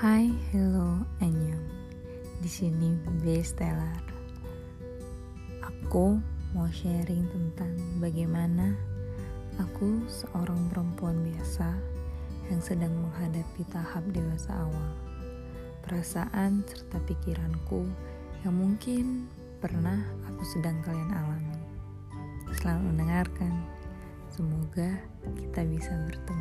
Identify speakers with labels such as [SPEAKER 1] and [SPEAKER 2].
[SPEAKER 1] Hai, hello, Anyong. Di sini Bestelar. Aku mau sharing tentang bagaimana aku seorang perempuan biasa yang sedang menghadapi tahap dewasa awal. Perasaan serta pikiranku yang mungkin pernah aku sedang kalian alami. Selamat mendengarkan. Semoga kita bisa bertemu.